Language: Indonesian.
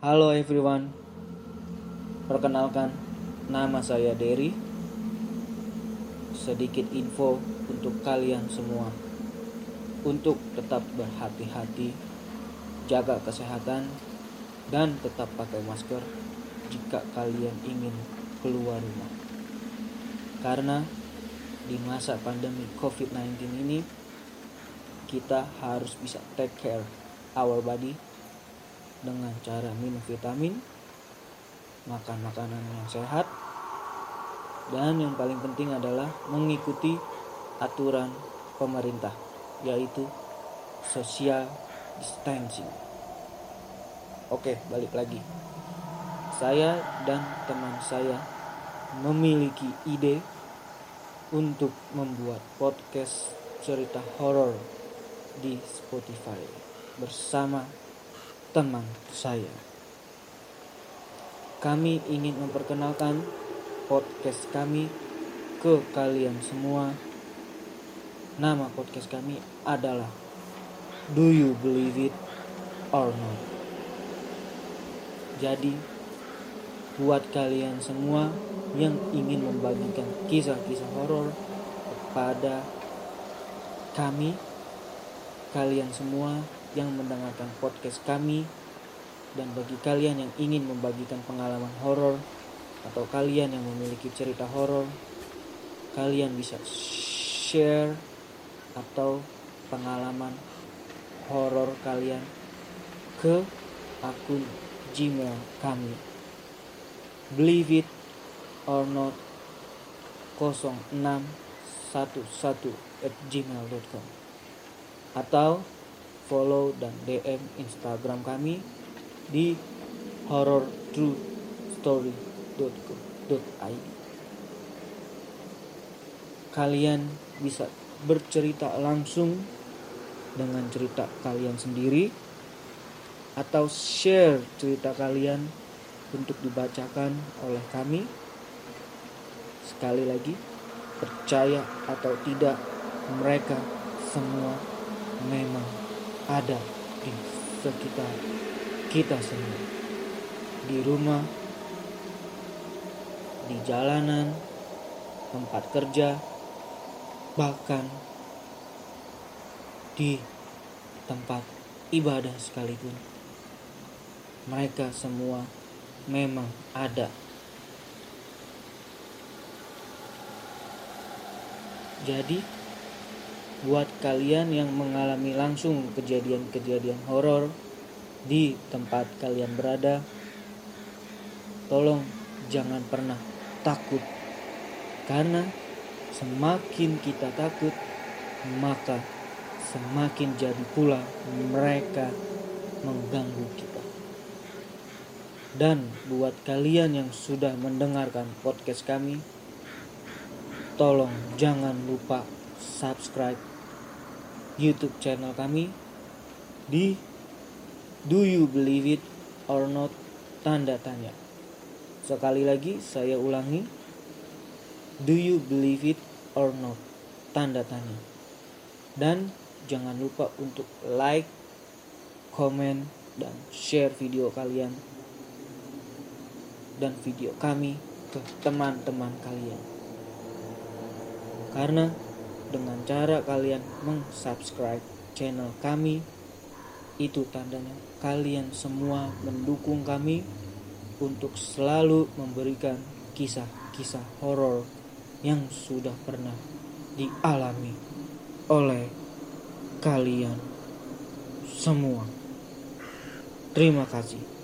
Halo everyone, perkenalkan nama saya Derry. Sedikit info untuk kalian semua, untuk tetap berhati-hati, jaga kesehatan, dan tetap pakai masker jika kalian ingin keluar rumah. Karena di masa pandemi COVID-19 ini, kita harus bisa take care our body dengan cara minum vitamin, makan makanan yang sehat, dan yang paling penting adalah mengikuti aturan pemerintah, yaitu social distancing. Oke, balik lagi. Saya dan teman saya memiliki ide untuk membuat podcast cerita horor di Spotify bersama teman saya. Kami ingin memperkenalkan podcast kami ke kalian semua. Nama podcast kami adalah Do You Believe It or Not. Jadi, buat kalian semua yang ingin membagikan kisah-kisah horor kepada kami, kalian semua yang mendengarkan podcast kami dan bagi kalian yang ingin membagikan pengalaman horor atau kalian yang memiliki cerita horor kalian bisa share atau pengalaman horor kalian ke akun Gmail kami. Believe it or not 0611 at gmail.com atau follow dan DM Instagram kami di horrortruestory.co.id. Kalian bisa bercerita langsung dengan cerita kalian sendiri atau share cerita kalian untuk dibacakan oleh kami. Sekali lagi, percaya atau tidak, mereka semua memang ada di sekitar kita semua. Di rumah, di jalanan, tempat kerja, bahkan di tempat ibadah sekalipun. Mereka semua memang ada. Jadi, buat kalian yang mengalami langsung kejadian-kejadian horor di tempat kalian berada, tolong jangan pernah takut, karena semakin kita takut, maka semakin jadi pula mereka mengganggu kita. Dan buat kalian yang sudah mendengarkan podcast kami, tolong jangan lupa subscribe YouTube channel kami di Do You Believe It or Not tanda tanya. Sekali lagi saya ulangi Do you believe it or not? Tanda tanya. Dan jangan lupa untuk like, komen, dan share video kalian dan video kami ke teman-teman kalian. Karena dengan cara kalian meng-subscribe channel kami itu tandanya kalian semua mendukung kami untuk selalu memberikan kisah-kisah horor yang sudah pernah dialami oleh kalian semua. Terima kasih.